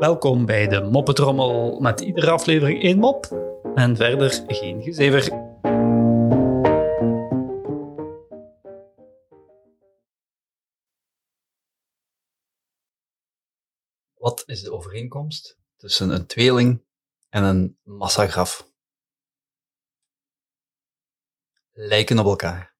Welkom bij de Moppetrommel met iedere aflevering één mop en verder geen gezever. Wat is de overeenkomst tussen een tweeling en een massagraf? Lijken op elkaar.